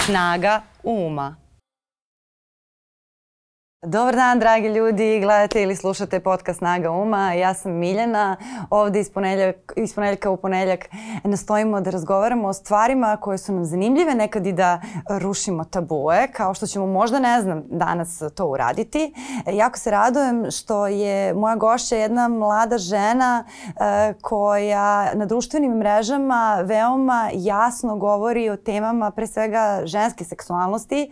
Snaga uma. Dobar dan, dragi ljudi, gledate ili slušate podcast Snaga Uma. Ja sam Miljana, ovde iz, ponedljak, iz ponedljaka u ponedljak nastojimo da razgovaramo o stvarima koje su nam zanimljive, nekad i da rušimo tabue, kao što ćemo možda, ne znam, danas to uraditi. Jako se radujem što je moja gošća jedna mlada žena e, koja na društvenim mrežama veoma jasno govori o temama pre svega ženske seksualnosti,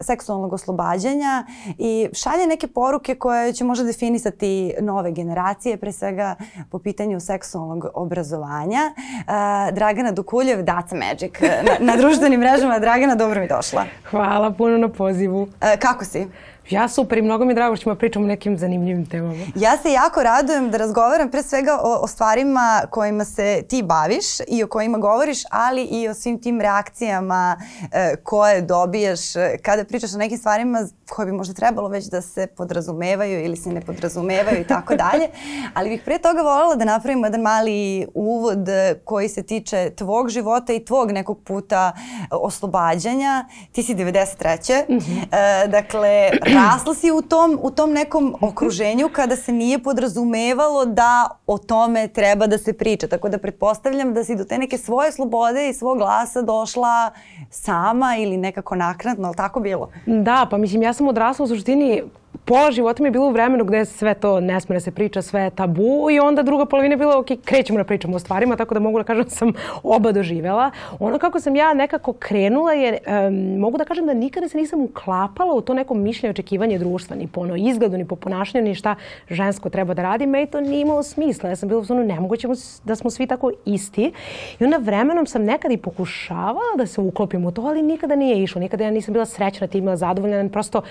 seksualnog oslobađanja i šalje neke poruke koje će možda definisati nove generacije, pre svega po pitanju seksualnog obrazovanja. Uh, Dragana Dukuljev, That's Magic, na, na društvenim mrežama. Dragana, dobro mi došla. Hvala puno na pozivu. Uh, kako si? Ja super i mnogo mi je drago što ćemo pričamo o nekim zanimljivim temama. Ja se jako radujem da razgovaram pre svega o, o stvarima kojima se ti baviš i o kojima govoriš, ali i o svim tim reakcijama e, koje dobijaš e, kada pričaš o nekim stvarima koje bi možda trebalo već da se podrazumevaju ili se ne podrazumevaju i tako dalje. Ali bih pre toga voljela da napravimo jedan mali uvod koji se tiče tvog života i tvog nekog puta oslobađanja. Ti si 93. Mm -hmm. e, dakle, rasla si u tom, u tom nekom okruženju kada se nije podrazumevalo da o tome treba da se priča. Tako da pretpostavljam da si do te neke svoje slobode i svog glasa došla sama ili nekako naknadno, ali tako bilo? Da, pa mislim ja sam odrasla u suštini pola života mi je bilo u vremenu gde sve to ne sme da se priča, sve je tabu i onda druga polovina je bila ok, krećemo da pričamo o stvarima, tako da mogu da kažem da sam oba doživela. Ono kako sam ja nekako krenula je, um, mogu da kažem da nikada se nisam uklapala u to neko mišljenje očekivanje društva, ni po ono izgledu, ni po ponašanju, ni šta žensko treba da radi. Me to nije imalo smisla. Ja sam bila u zonu nemoguće da smo svi tako isti. I onda vremenom sam nekad i pokušavala da se uklopim u to, ali nikada nije išlo. Nikada ja nisam bila srećna, tim bila zadovoljna. Prosto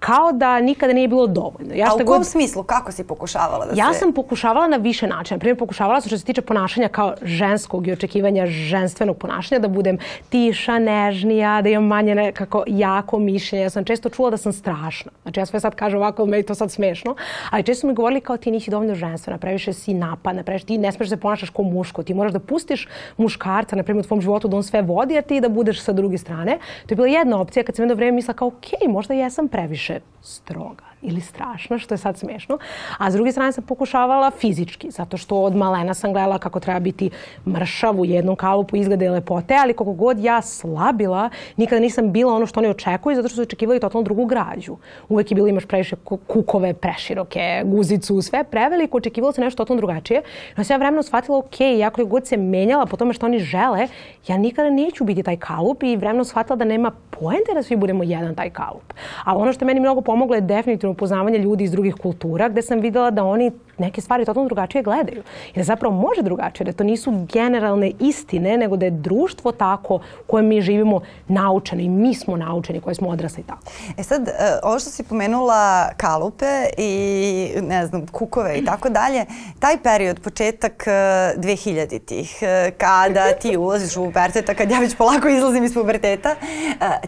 kao da nikada nije bilo dovoljno. Ja A u kom god... smislu? Kako si pokušavala da ja se... Ja sam pokušavala na više načina. Primjer, pokušavala sam što se tiče ponašanja kao ženskog i očekivanja ženstvenog ponašanja, da budem tiša, nežnija, da imam manje nekako jako mišljenje. Ja sam često čula da sam strašna. Znači ja sve sad kažem ovako, meni to sad smešno. Ali često mi govorili kao ti nisi dovoljno ženstvena, previše si napad, previše ti ne smeš da se ponašaš kao muško, ti moraš da pustiš muškarca, na primjer, u tvom životu da on sve vodi, a ti da budeš sa druge strane. To je bila jedna opcija kad sam jedno vreme mislila kao, ok, možda jesam previše previše stroga ili strašna, što je sad smešno. A s druge strane sam pokušavala fizički, zato što od malena sam gledala kako treba biti mršav u jednom kalupu izgleda i lepote, ali koliko god ja slabila, nikada nisam bila ono što oni očekuju, zato što su očekivali totalno drugu građu. Uvek je bilo imaš previše kukove, preširoke, guzicu, sve preveliko, očekivalo se nešto totalno drugačije. No sam ja vremeno shvatila, ok, jako je god se menjala po tome što oni žele, ja nikada neću biti taj kalup i vremeno shvatila da nema poente da svi budemo jedan taj kalup. A ono što meni mnogo pomoglo je definitivno upoznavanje ljudi iz drugih kultura, gde sam videla da oni neke stvari totalno drugačije gledaju. I da zapravo može drugačije, da to nisu generalne istine, nego da je društvo tako u kojem mi živimo naučeno i mi smo naučeni koji smo odrasli tako. E sad, e, ovo što si pomenula kalupe i ne znam, kukove i tako dalje, taj period, početak 2000-ih, e, e, kada ti ulaziš u puberteta, kad ja već polako izlazim iz puberteta,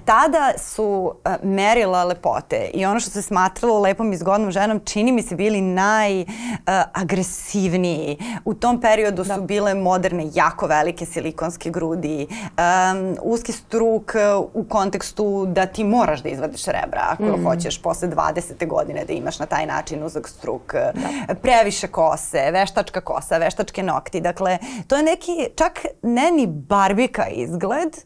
tada su merila lepote i ono što se smatralo lepom i zgodnom ženom čini mi se bili naj agresivniji. U tom periodu da. su bile moderne jako velike silikonske grudi, um, uski struk u kontekstu da ti moraš da izvadiš rebra ako mm. hoćeš posle 20. godine da imaš na taj način uzak struk. Da. Previše kose, veštačka kosa, veštačke nokti. Dakle, to je neki čak ne ni barbika izgled,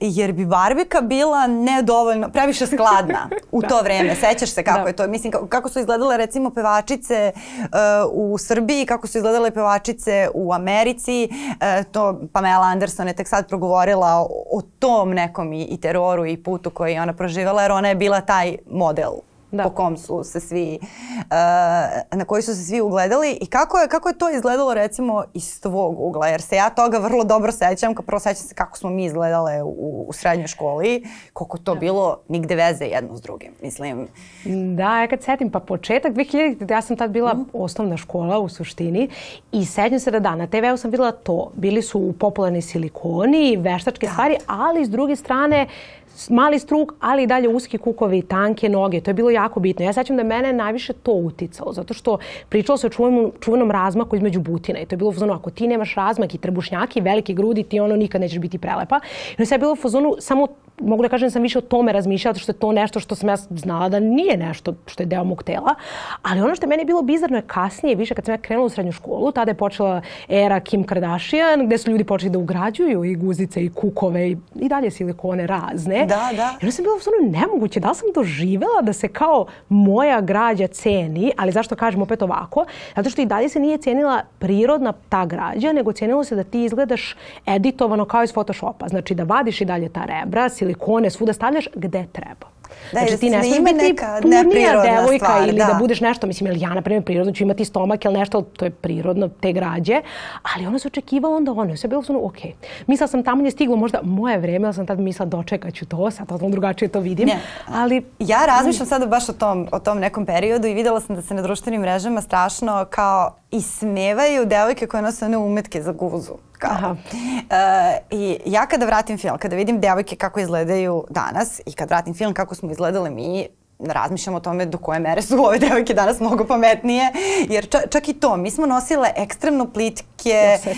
jer bi barbika bila nedovoljno, previše skladna u da. to vreme. Sećaš se kako da. je to? Mislim, kako su izgledale recimo pevačice uh, u Srbiji, kako su izgledale pevačice u Americi. E, to Pamela Anderson je tek sad progovorila o, o tom nekom i, i teroru i putu koji je ona proživjela, jer ona je bila taj model da. po kom su se svi, uh, na koji su se svi ugledali i kako je, kako je to izgledalo recimo iz tvog ugla, jer se ja toga vrlo dobro sećam, kao prvo sećam se kako smo mi izgledale u, u srednjoj školi, koliko to da. bilo nigde veze jedno s drugim, mislim. Da, ja kad setim, pa početak 2000, ja sam tad bila mm. osnovna škola u suštini i sećam se da da, na TV-u sam videla to, bili su popularni silikoni, veštačke da. stvari, ali s druge strane, mali struk, ali i dalje uski kukovi, tanke noge, to je bilo jako bitno. Ja sećam da mene najviše to uticalo, zato što pričalo se o čuvenom, čuvenom razmaku između butina i to je bilo u fazonu, ako ti nemaš razmak i trbušnjaki, velike grudi, ti ono nikad nećeš biti prelepa. I sve je bilo u fazonu samo mogu da kažem da sam više o tome razmišljala, što je to nešto što sam ja znala da nije nešto što je deo mog tela. Ali ono što je meni bilo bizarno je kasnije, više kad sam ja krenula u srednju školu, tada je počela era Kim Kardashian, gde su ljudi počeli da ugrađuju i guzice i kukove i, i dalje silikone razne. Da, da. I onda sam bila u nemoguće, da li sam doživela da se kao moja građa ceni, ali zašto kažem opet ovako? Zato što i dalje se nije cenila prirodna ta građa, nego cenilo se da ti izgledaš editovano kao iz Photoshopa. Znači da vadiš i dalje ta rebra, silikone, svuda stavljaš gde treba. Da, znači ti ne smiješ biti purnija devojka stvar, ili da. da budeš nešto, mislim, ili ja na primjer prirodno ću imati stomak ili nešto, to je prirodno, te građe, ali ona se očekivala onda ono, sve bilo ono, ok. Mislila sam tamo je stiglo možda moje vreme, ali sam tad mislila dočekat ću to, sad totalno drugačije to vidim, ne. ali... Ja razmišljam sada baš o tom, o tom nekom periodu i videla sam da se na društvenim mrežama strašno kao ismevaju devojke koje nose one umetke za guzu. Kao. Uh, I ja kada vratim film, kada vidim devojke kako izgledaju danas i kad vratim film kako smo izgledale mi, razmišljam o tome do koje mere su ove devojke danas mnogo pametnije, jer ča, čak i to, mi smo nosile ekstremno plitke uh,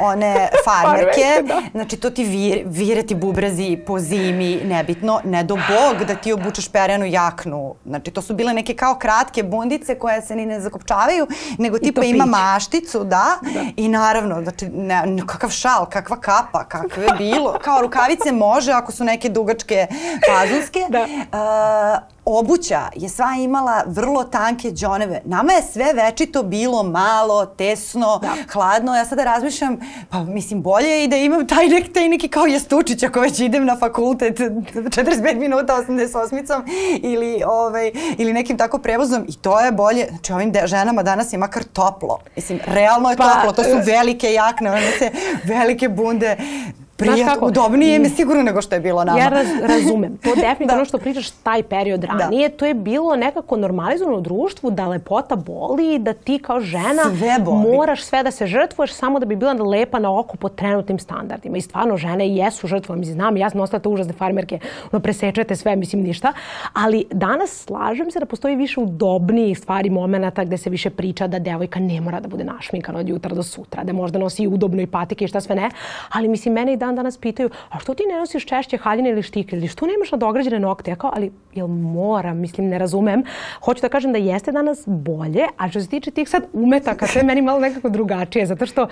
one farmerke, da. znači to ti vir, vire ti bubrezi po zimi, nebitno, ne do bog da ti obučeš perjanu jaknu, znači to su bile neke kao kratke bundice koje se ni ne zakopčavaju, nego tipa ima mašticu, da, da, i naravno, znači ne, kakav šal, kakva kapa, kakve bilo, kao rukavice može ako su neke dugačke fazunske, da. Uh, obuća je sva imala vrlo tanke džoneve. Nama je sve večito bilo malo, tesno, da. hladno. Ja sada razmišljam, pa mislim bolje i da imam taj, nek, taj neki kao jastučić ako već idem na fakultet 45 minuta 88-icom ili, ovaj, ili nekim tako prevozom i to je bolje. Znači ovim de, ženama danas je makar toplo. Mislim, realno je pa, toplo. To su velike jakne, one se velike bunde prijatno, udobnije mi sigurno nego što je bilo nama. Ja raz, razumem. To definitivno da. što pričaš taj period ranije, da. to je bilo nekako normalizovano u društvu da lepota boli i da ti kao žena sve moraš sve da se žrtvuješ samo da bi bila lepa na oko po trenutnim standardima. I stvarno žene jesu žrtve, mislim, znam, ja sam ostala užasne farmerke, ono presečete sve, mislim, ništa. Ali danas slažem se da postoji više udobnijih stvari, momenata gde se više priča da devojka ne mora da bude našminkana od jutra do sutra, da možda nosi udobno i patike i šta sve ne. Ali mislim, mene i dan dan danas pitaju, a što ti ne nosiš češće haljine ili štikle ili što nemaš nadograđene nokte? Ja kao, ali jel moram, mislim, ne razumem. Hoću da kažem da jeste danas bolje, a što se tiče tih sad umetaka, je meni malo nekako drugačije, zato što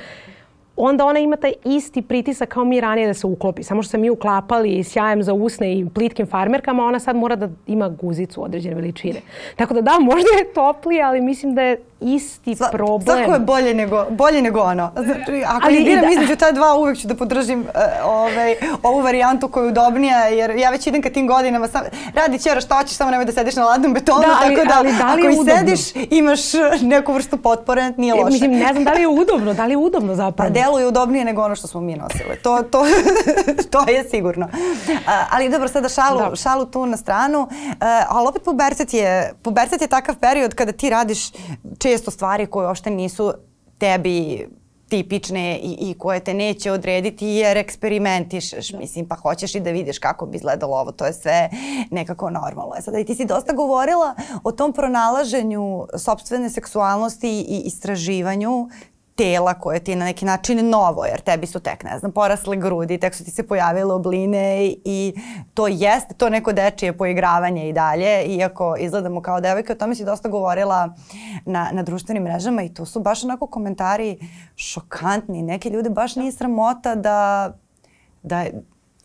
onda ona ima taj isti pritisak kao mi ranije da se uklopi. Samo što se mi uklapali sjajem za usne i plitkim farmerkama, ona sad mora da ima guzicu određene veličine. Tako da da, možda je toplije, ali mislim da je isti Sva, problem. Svako je bolje nego, bolje nego ono. Znači, ako Ali, biram da. između ta dva, uvek ću da podržim uh, ovaj, ovu varijantu koja je udobnija, jer ja već idem ka tim godinama. Sam, radi ćera šta hoćeš, samo nemoj da sediš na ladnom betonu, da, ali, tako da, ali, da ako i udobno? sediš, imaš neku vrstu potpore, nije loše. Mislim, ne znam da li je udobno, da li je udobno zapravo. Pa deluje udobnije nego ono što smo mi nosile. To, to, to je sigurno. Uh, ali dobro, sada šalu, da. šalu tu na stranu. Uh, ali opet pubertet je, pubertet je takav period kada ti radiš često stvari koje uopšte nisu tebi tipične i, i koje te neće odrediti jer eksperimentišeš, da. mislim, pa hoćeš i da vidiš kako bi izgledalo ovo, to je sve nekako normalno. E sada i ti si dosta govorila o tom pronalaženju sobstvene seksualnosti i istraživanju tela koje ti je na neki način novo, jer tebi su tek, ne znam, porasle grudi, tek su ti se pojavile obline i to jeste to neko dečije poigravanje i dalje, iako izgledamo kao devojke, o tome si dosta govorila na, na društvenim mrežama i to su baš onako komentari šokantni. Neke ljude baš nije sramota da, da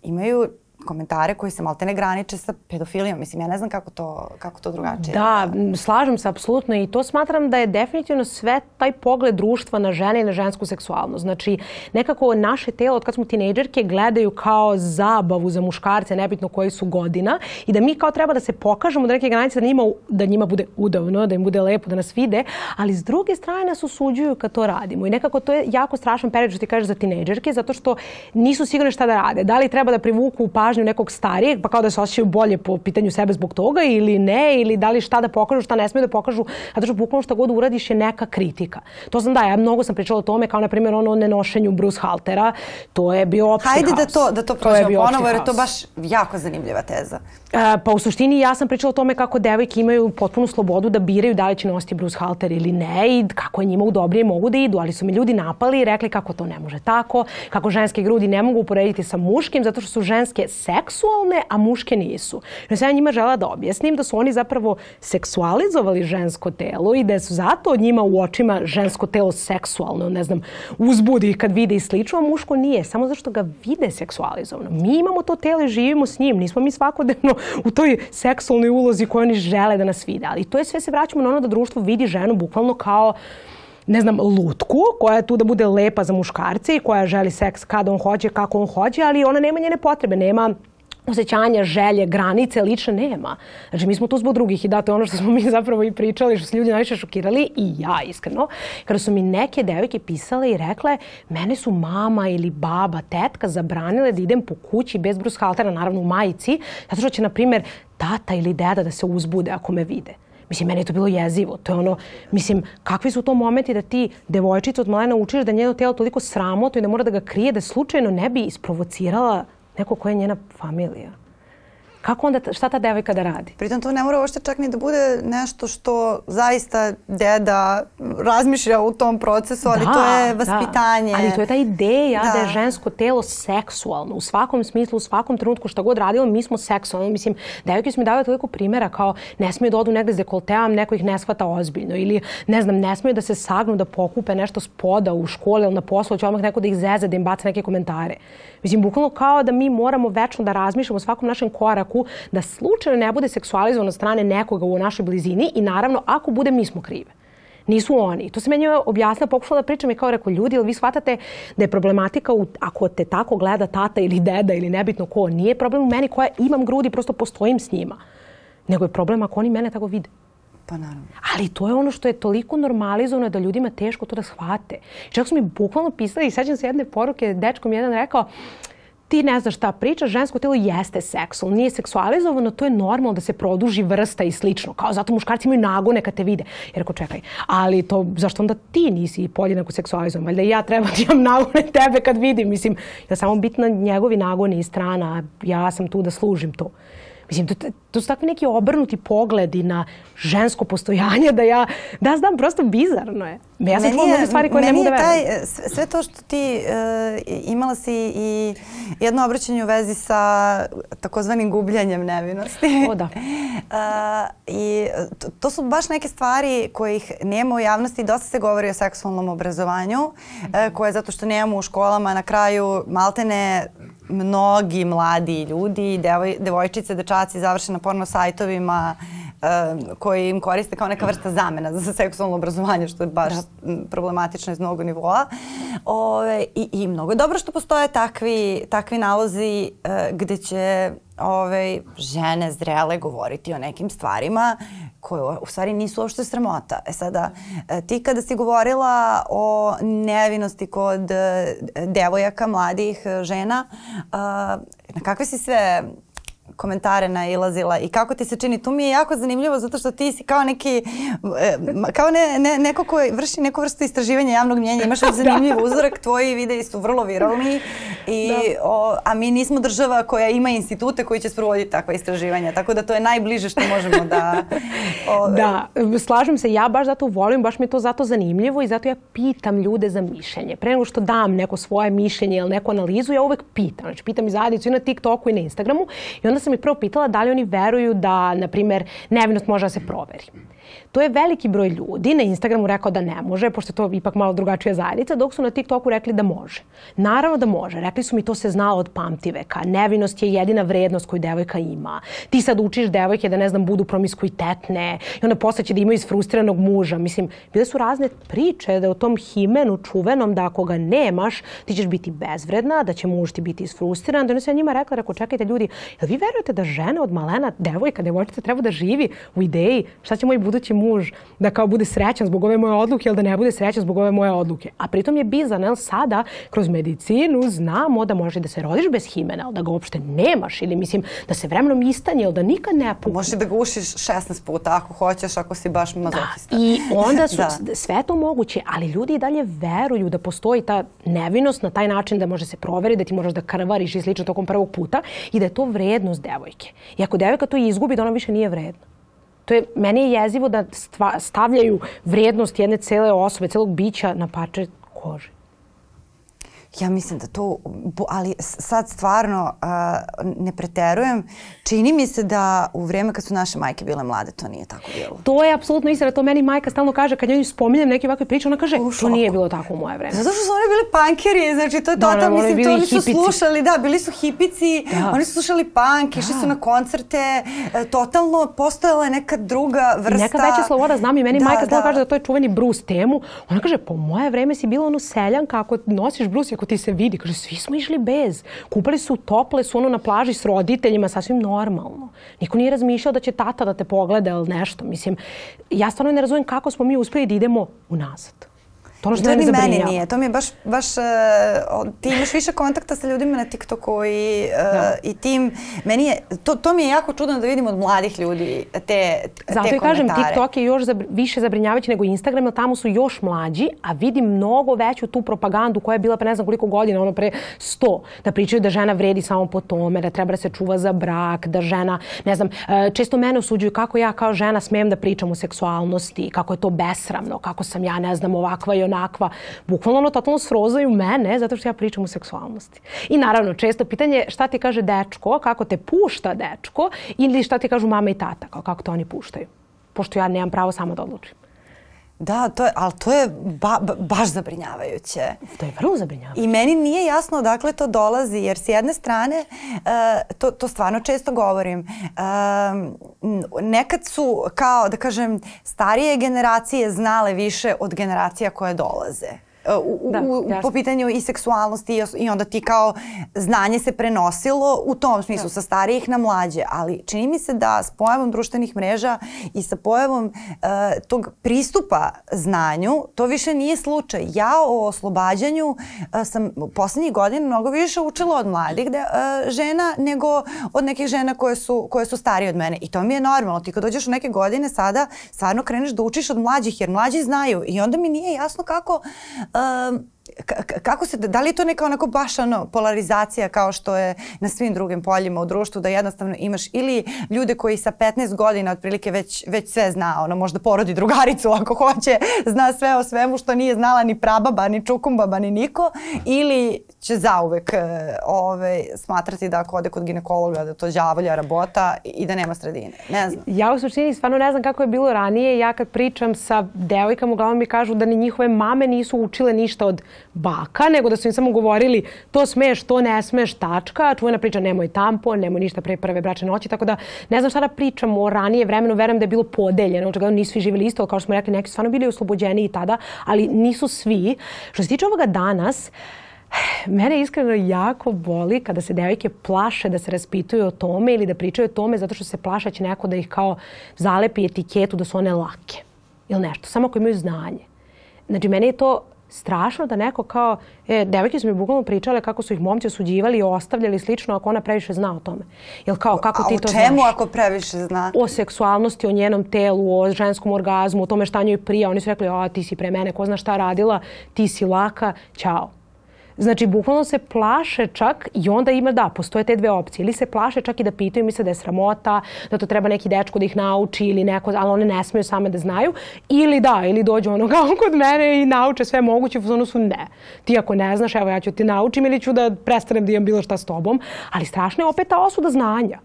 imaju komentare koji se malte ne graniče sa pedofilijom. Mislim, ja ne znam kako to, kako to drugačije. Da, slažem se apsolutno i to smatram da je definitivno sve taj pogled društva na žene i na žensku seksualnost. Znači, nekako naše telo od kad smo tinejdžerke gledaju kao zabavu za muškarce, nebitno koji su godina i da mi kao treba da se pokažemo do neke granice da njima, da njima bude udavno, da im bude lepo, da nas vide, ali s druge strane nas osuđuju kad to radimo. I nekako to je jako strašan period što ti kažeš za tinejdžerke, zato što nisu sigurne šta da rade. Da li treba da privuku pažnju pažnju nekog starijeg, pa kao da se osjećaju bolje po pitanju sebe zbog toga ili ne, ili da li šta da pokažu, šta ne smiju da pokažu, zato što bukvalno šta god uradiš je neka kritika. To sam da, ja mnogo sam pričala o tome, kao na primjer ono o nenošenju Bruce Haltera, to je bio opšti Hajde haos. da to, da to prođemo ponovo, jer je to baš jako zanimljiva teza. Pa u suštini ja sam pričala o tome kako devojke imaju potpunu slobodu da biraju da li će nositi Bruce Halter ili ne i kako je njima udobrije mogu da idu, ali su mi ljudi napali i rekli kako to ne može tako, kako ženske grudi ne mogu uporediti sa muškim zato što su ženske seksualne, a muške nisu. Ja sam njima žela da objasnim da su oni zapravo seksualizovali žensko telo i da su zato od njima u očima žensko telo seksualno, ne znam, uzbudi kad vide i slično, a muško nije, samo zato što ga vide seksualizovano. Mi imamo to telo i živimo s njim, nismo mi svakodnevno u toj seksualnoj ulozi koju oni žele da nas vide. Ali to je sve se vraćamo na ono da društvo vidi ženu bukvalno kao ne znam, lutku koja je tu da bude lepa za muškarce i koja želi seks kada on hoće, kako on hoće, ali ona nema njene potrebe, nema osjećanja, želje, granice, lične nema. Znači, mi smo tu zbog drugih i da, to je ono što smo mi zapravo i pričali, što su ljudi najviše šokirali i ja iskreno. Kada su mi neke devojke pisale i rekle, mene su mama ili baba, tetka zabranile da idem po kući bez brushaltera, naravno u majici, zato što će, na primjer, tata ili deda da se uzbude ako me vide. Mislim, meni je to bilo jezivo. To je ono, mislim, kakvi su to momenti da ti devojčicu od malena učiš da njeno telo toliko sramotno i da mora da ga krije, da slučajno ne bi isprovocirala neko ko je njena familija. Kako onda, šta ta devojka da radi? Pritom to ne mora uopšte čak ni da bude nešto što zaista deda razmišlja u tom procesu, ali da, to je vaspitanje. Da. Ali to je ta ideja da. da je žensko telo seksualno. U svakom smislu, u svakom trenutku šta god radilo, mi smo seksualno. Mislim, devojke su mi davale toliko primjera kao ne smiju da odu negde s dekolteam, neko ih ne shvata ozbiljno. Ili, ne znam, ne smiju da se sagnu, da pokupe nešto s poda u školi ili na poslu, će odmah neko da ih zeze, da im baca neke komentare. Mislim, bukvalno kao da mi moramo večno da razmišljamo o svakom našem koraku, da slučajno ne bude seksualizovan od strane nekoga u našoj blizini i naravno, ako bude, mi smo krive nisu oni. To se meni objasnila, pokušala da pričam i kao rekao, ljudi, ili vi shvatate da je problematika, u, ako te tako gleda tata ili deda ili nebitno ko, nije problem u meni koja imam grudi, prosto postojim s njima. Nego je problem ako oni mene tako vide. Pa naravno. Ali to je ono što je toliko normalizovano da ljudima teško to da shvate. Čak su mi bukvalno pisali i sećam se jedne poruke, dečkom jedan rekao, ti ne znaš šta pričaš, žensko telo jeste seksualno, nije seksualizovano, to je normalno da se produži vrsta i slično. Kao zato muškarci imaju nagone kad te vide. Jer ako čekaj, ali to, zašto onda ti nisi podjednako seksualizovan? Valjda ja treba da imam nagone tebe kad vidim. Mislim, ja samo bitna njegovi nagoni i strana, ja sam tu da služim to. Mislim, to, to su takvi neki obrnuti pogledi na žensko postojanje da ja, da znam, prosto bizarno je. Ja sam čula mnoge stvari koje ne mogu da verujem. Sve to što ti uh, imala si i jedno obraćanje u vezi sa takozvanim gubljanjem nevinosti. O da. uh, I to, to su baš neke stvari kojih nema u javnosti. Dosta se govori o seksualnom obrazovanju, mm -hmm. uh, koje zato što nemamo u školama na kraju maltene mnogi mladi ljudi, devoj, devojčice, dečaci završe na porno sajtovima uh, koji im koriste kao neka vrsta zamena za seksualno obrazovanje, što je baš da. problematično iz mnogo nivoa. Ove, i, I mnogo je dobro što postoje takvi, takvi nalozi uh, gde će ove, žene zrele govoriti o nekim stvarima koje u stvari nisu uopšte sramota. E sada, e, ti kada si govorila o nevinosti kod e, devojaka, mladih e, žena, na kakve si sve komentare nailazila i kako ti se čini. Tu mi je jako zanimljivo zato što ti si kao neki, e, kao ne, ne, neko ko vrši neku vrstu istraživanja javnog mnjenja. Imaš da. zanimljiv uzorak, tvoji videi su vrlo viralni, i, da. o, a mi nismo država koja ima institute koji će sprovoditi takva istraživanja. Tako da to je najbliže što možemo da... Ove... Da, slažem se. Ja baš zato volim, baš mi je to zato zanimljivo i zato ja pitam ljude za mišljenje. Pre nego što dam neko svoje mišljenje ili neku analizu, ja uvek pitam. Znači, pitam i zajednicu i na TikToku i na Instagramu i onda sam ih prvo pitala da li oni veruju da, na primer, nevinost može da se proveri. To je veliki broj ljudi na Instagramu rekao da ne može, pošto je to ipak malo drugačija zajednica, dok su na TikToku rekli da može. Naravno da može. Rekli su mi to se znalo od pamtiveka. Nevinost je jedina vrednost koju devojka ima. Ti sad učiš devojke da ne znam budu promiskuitetne i onda posle će da imaju isfrustriranog muža. Mislim, bile su razne priče da u tom himenu čuvenom da ako ga nemaš, ti ćeš biti bezvredna, da će muž ti biti isfrustriran. Da ne se njima rekla, rekao, čekajte ljudi, jel vi verujete da žena od malena, devojka, devojčica treba da živi u ideji šta će moj budući muž da kao bude srećan zbog ove moje odluke ili da ne bude srećan zbog ove moje odluke. A pritom je bizarno, jel sada kroz medicinu znamo da može da se rodiš bez himena, da ga uopšte nemaš ili mislim da se vremenom istanje ili da nikad ne pukne. Možeš da ga ušiš 16 puta ako hoćeš, ako si baš mazohista. Da. I onda su da. sve to moguće, ali ljudi i dalje veruju da postoji ta nevinost na taj način da može se proveriti, da ti možeš da krvariš i slično tokom prvog puta i da je to vrednost devojke. I ako devojka to izgubi, da ona više nije vredna. To je, meni je jezivo da stavljaju vrednost jedne cele osobe, celog bića na parče kože. Ja mislim da to, ali sad stvarno uh, ne preterujem. Čini mi se da u vreme kad su naše majke bile mlade to nije tako bilo. To je apsolutno istina. To meni majka stalno kaže kad njoj spominjem neke ovakve priče, ona kaže to nije bilo tako u moje vreme. Zato što su oni bili pankeri, znači to je to, da, da, mislim, to oni su hipici. slušali, da, bili su hipici, da. oni su slušali punk, da. išli su na koncerte, e, totalno postojala je neka druga vrsta. I neka veća sloboda, znam i meni da, majka da. kaže da to je čuveni Bruce temu. Ona kaže, po moje vreme si bila ono seljanka, ako nosiš Bruce, ako ti se vidi. Kaže, svi smo išli bez. Kupali su tople, su ono na plaži s roditeljima, sasvim normalno. Niko nije razmišljao da će tata da te pogleda ili nešto. Mislim, ja stvarno ne razumem kako smo mi uspeli da idemo unazad. To što mene meni nije. To mi je baš, baš uh, ti imaš više kontakta sa ljudima na TikToku i, uh, da. i tim, meni je, to, to mi je jako čudno da vidim od mladih ljudi te, te Zato i kažem, TikTok je još zabr više zabrinjavajući nego Instagram, jer tamo su još mlađi, a vidim mnogo veću tu propagandu koja je bila pre ne znam koliko godina, ono pre sto, da pričaju da žena vredi samo po tome, da treba da se čuva za brak, da žena, ne znam, uh, često mene osuđuju kako ja kao žena smem da pričam o seksualnosti, kako je to besramno, kako sam ja, ne znam, ovakva i ona onakva. Bukvalno ono totalno srozaju mene zato što ja pričam o seksualnosti. I naravno, često pitanje šta ti kaže dečko, kako te pušta dečko ili šta ti kažu mama i tata, kako to oni puštaju. Pošto ja nemam pravo sama da odlučim. Da, to je, ali to je ba, ba, baš zabrinjavajuće. To je vrlo zabrinjavajuće. I meni nije jasno odakle to dolazi, jer s jedne strane, uh, to, to stvarno često govorim, uh, nekad su, kao da kažem, starije generacije znale više od generacija koje dolaze u, da, u, po pitanju i seksualnosti i onda ti kao znanje se prenosilo u tom smislu da. sa starijih na mlađe, ali čini mi se da s pojavom društvenih mreža i sa pojavom uh, tog pristupa znanju to više nije slučaj. Ja o oslobađanju uh, sam poslednjih godina mnogo više učila od mladih de, uh, žena nego od nekih žena koje su, koje su starije od mene i to mi je normalno. Ti kad dođeš u neke godine sada stvarno kreneš da učiš od mlađih jer mlađi znaju i onda mi nije jasno kako um, kako se, da li je to neka onako baš ono polarizacija kao što je na svim drugim poljima u društvu da jednostavno imaš ili ljude koji sa 15 godina otprilike već, već sve zna, ono možda porodi drugaricu ako hoće, zna sve o svemu što nije znala ni prababa, ni čukumbaba, ni niko ili će zauvek e, ove, smatrati da ako ode kod ginekologa da to đavolja rabota i da nema sredine. Ne znam. Ja u suštini stvarno ne znam kako je bilo ranije. Ja kad pričam sa devojkama uglavnom mi kažu da ni njihove mame nisu učile ništa od baka, nego da su im samo govorili to smeš, to ne smeš, tačka. Čuvena priča nemoj tampon, nemoj ništa pre prve bračne noći, tako da ne znam šta da pričam o ranije vremenu, verujem da je bilo podeljeno, očigledno nisu svi živjeli isto, kao što smo rekli, neki su stvarno bili oslobođeni i tada, ali nisu svi. Što se tiče ovoga danas, Mene iskreno jako boli kada se devojke plaše da se raspituju o tome ili da pričaju o tome zato što se plaše da će neko da ih kao zalepi etiketu da su one lake ili nešto, samo ako imaju znanje. Znači, meni je to strašno da neko kao, e, devojke su mi bukvalno pričale kako su ih momci osuđivali i ostavljali slično ako ona previše zna o tome. Jel kao, kako ti to znaš? A o čemu ako previše zna? O seksualnosti, o njenom telu, o ženskom orgazmu, o tome šta njoj prija. Oni su rekli, a ti si pre mene, ko zna šta radila, ti si laka, ćao. Znači, bukvalno se plaše čak i onda ima, da, postoje te dve opcije. Ili se plaše čak i da pitaju, misle da je sramota, da to treba neki dečko da ih nauči ili neko, ali one ne smeju same da znaju. Ili da, ili dođu ono kao kod mene i nauče sve moguće, zonu su ne. Ti ako ne znaš, evo ja ću ti naučim ili ću da prestanem da imam bilo šta s tobom. Ali strašno je opet ta osuda znanja.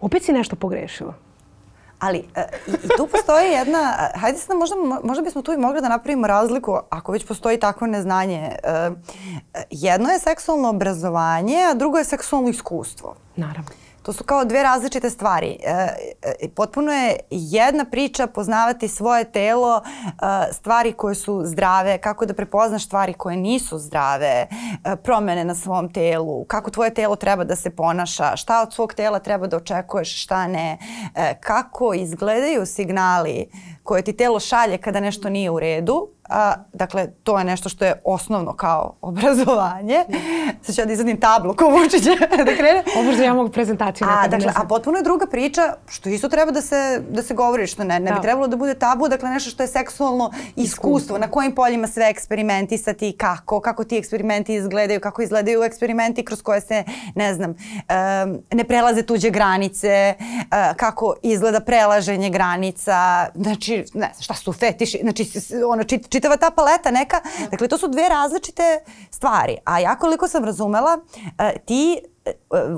Opet si nešto pogrešila. Ali e, i, i tu postoji jedna, e, hajde sad možda, možda bismo tu i mogli da napravimo razliku ako već postoji takvo neznanje. E, jedno je seksualno obrazovanje, a drugo je seksualno iskustvo. Naravno. To su kao dve različite stvari. E, e, potpuno je jedna priča poznavati svoje telo, e, stvari koje su zdrave, kako da prepoznaš stvari koje nisu zdrave, e, promene na svom telu, kako tvoje telo treba da se ponaša, šta od svog tela treba da očekuješ, šta ne, e, kako izgledaju signali koje ti telo šalje kada nešto nije u redu, A, dakle, to je nešto što je osnovno kao obrazovanje. Sad ću ja da izvadim tablu ko Vučić da krene. Ja mogu prezentaciju. A, dakle, a potpuno je druga priča što isto treba da se, da se govori, što ne, ne da. bi trebalo da bude tabu, dakle nešto što je seksualno iskustvo, iskustvo. na kojim poljima sve eksperimentisati, kako, kako ti eksperimenti izgledaju, kako izgledaju eksperimenti kroz koje se, ne znam, um, ne prelaze tuđe granice, uh, kako izgleda prelaženje granica, znači, ne znam, šta su fetiši, znači, ono, čit, čitava ta paleta neka. Dakle, to su dve različite stvari. A ja koliko sam razumela, e, ti e,